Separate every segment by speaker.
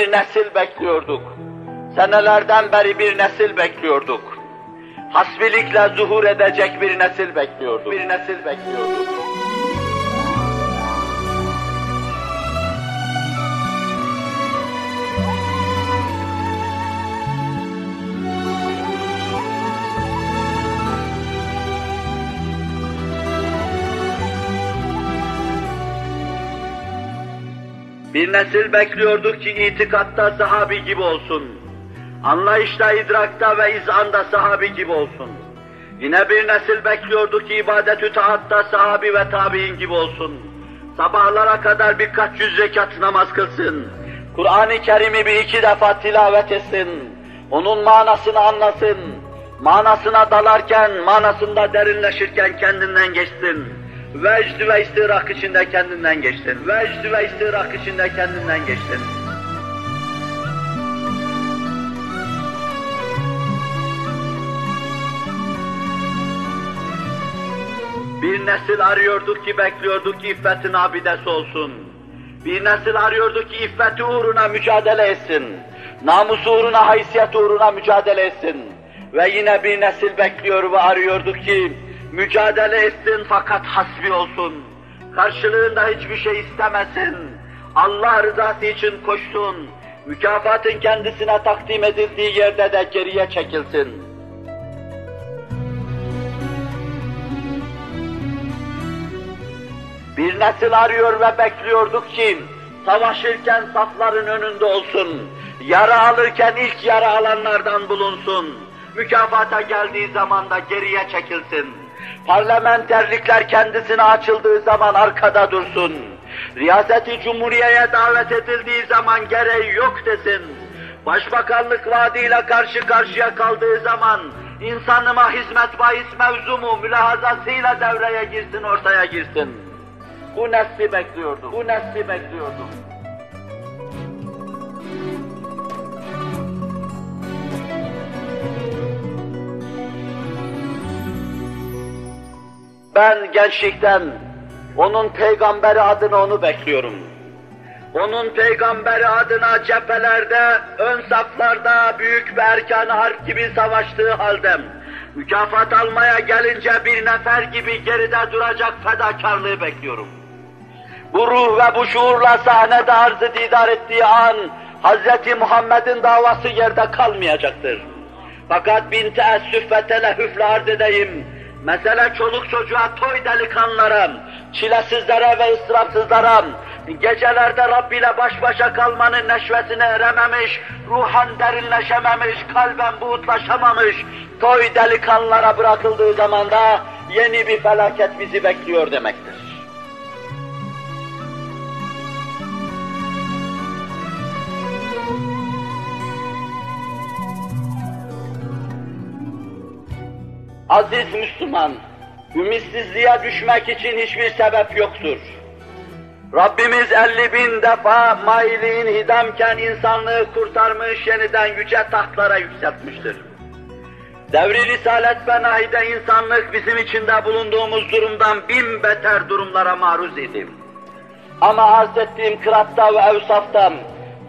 Speaker 1: bir nesil bekliyorduk. Senelerden beri bir nesil bekliyorduk. Hasbilikle zuhur edecek bir nesil bekliyorduk. Bir nesil bekliyorduk. Bir nesil bekliyorduk ki itikatta sahabi gibi olsun. Anlayışta, idrakta ve izanda sahabi gibi olsun. Yine bir nesil bekliyorduk ki ibadet-ü taatta sahabi ve tabi'in gibi olsun. Sabahlara kadar birkaç yüz rekat namaz kılsın. Kur'an-ı Kerim'i bir iki defa tilavet etsin. Onun manasını anlasın. Manasına dalarken, manasında derinleşirken kendinden geçsin. Vecd ve istirak içinde kendinden geçtin. Vecd ve istirak içinde kendinden geçtin. Bir nesil arıyorduk ki bekliyorduk ki iffetin abidesi olsun. Bir nesil arıyorduk ki iffeti uğruna mücadele etsin. Namusu uğruna, haysiyet uğruna mücadele etsin. Ve yine bir nesil bekliyor ve arıyorduk ki mücadele etsin fakat hasbi olsun. Karşılığında hiçbir şey istemesin. Allah rızası için koşsun. Mükafatın kendisine takdim edildiği yerde de geriye çekilsin. Bir nesil arıyor ve bekliyorduk ki savaşırken safların önünde olsun. Yara alırken ilk yara alanlardan bulunsun. Mükafata geldiği zaman da geriye çekilsin. Parlamenterlikler kendisine açıldığı zaman arkada dursun. Riyaseti Cumhuriye'ye davet edildiği zaman gereği yok desin. Başbakanlık vaadiyle karşı karşıya kaldığı zaman insanıma hizmet bahis mevzumu mülahazasıyla devreye girsin, ortaya girsin. Bu nesli bekliyordum, bu nesli bekliyordum. Ben gençlikten onun peygamberi adına onu bekliyorum. Onun peygamberi adına cephelerde, ön saflarda büyük bir erkan harp gibi savaştığı halde mükafat almaya gelince bir nefer gibi geride duracak fedakarlığı bekliyorum. Bu ruh ve bu şuurla sahnede arzı didar ettiği an Hz. Muhammed'in davası yerde kalmayacaktır. Fakat bin teessüf ve telehüfle arz edeyim, Mesele çoluk çocuğa, toy delikanlara, çilesizlere ve ıstırapsızlara, gecelerde Rabbi ile baş başa kalmanın neşvesine erememiş, ruhan derinleşememiş, kalben buğutlaşamamış, toy delikanlara bırakıldığı zaman da yeni bir felaket bizi bekliyor demektir. Aziz Müslüman, ümitsizliğe düşmek için hiçbir sebep yoktur. Rabbimiz elli bin defa mailiğin hidamken insanlığı kurtarmış, yeniden yüce tahtlara yükseltmiştir. Devri Risalet ve Nahi'de insanlık bizim içinde bulunduğumuz durumdan bin beter durumlara maruz idi. Ama arz ettiğim kıratta ve evsaftan,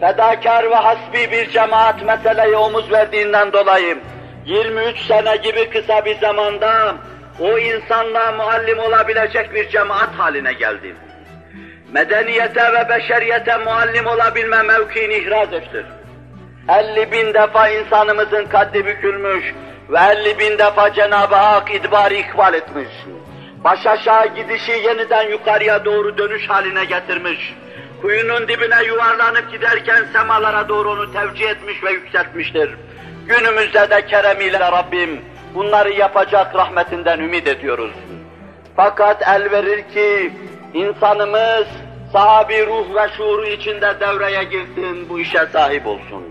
Speaker 1: fedakar ve hasbi bir cemaat meseleye omuz verdiğinden dolayı, 23 sene gibi kısa bir zamanda o insanlığa muallim olabilecek bir cemaat haline geldi. Medeniyete ve beşeriyete muallim olabilme mevkiini ihraz ettir. 50 bin defa insanımızın kaddi bükülmüş ve 50 bin defa Cenab-ı Hak idbarı ikbal etmiş. Baş aşağı gidişi yeniden yukarıya doğru dönüş haline getirmiş. Kuyunun dibine yuvarlanıp giderken semalara doğru onu tevcih etmiş ve yükseltmiştir. Günümüzde de keremiyle Rabbim bunları yapacak rahmetinden ümit ediyoruz. Fakat el verir ki insanımız sahabi ruh ve şuuru içinde devreye girsin, bu işe sahip olsun.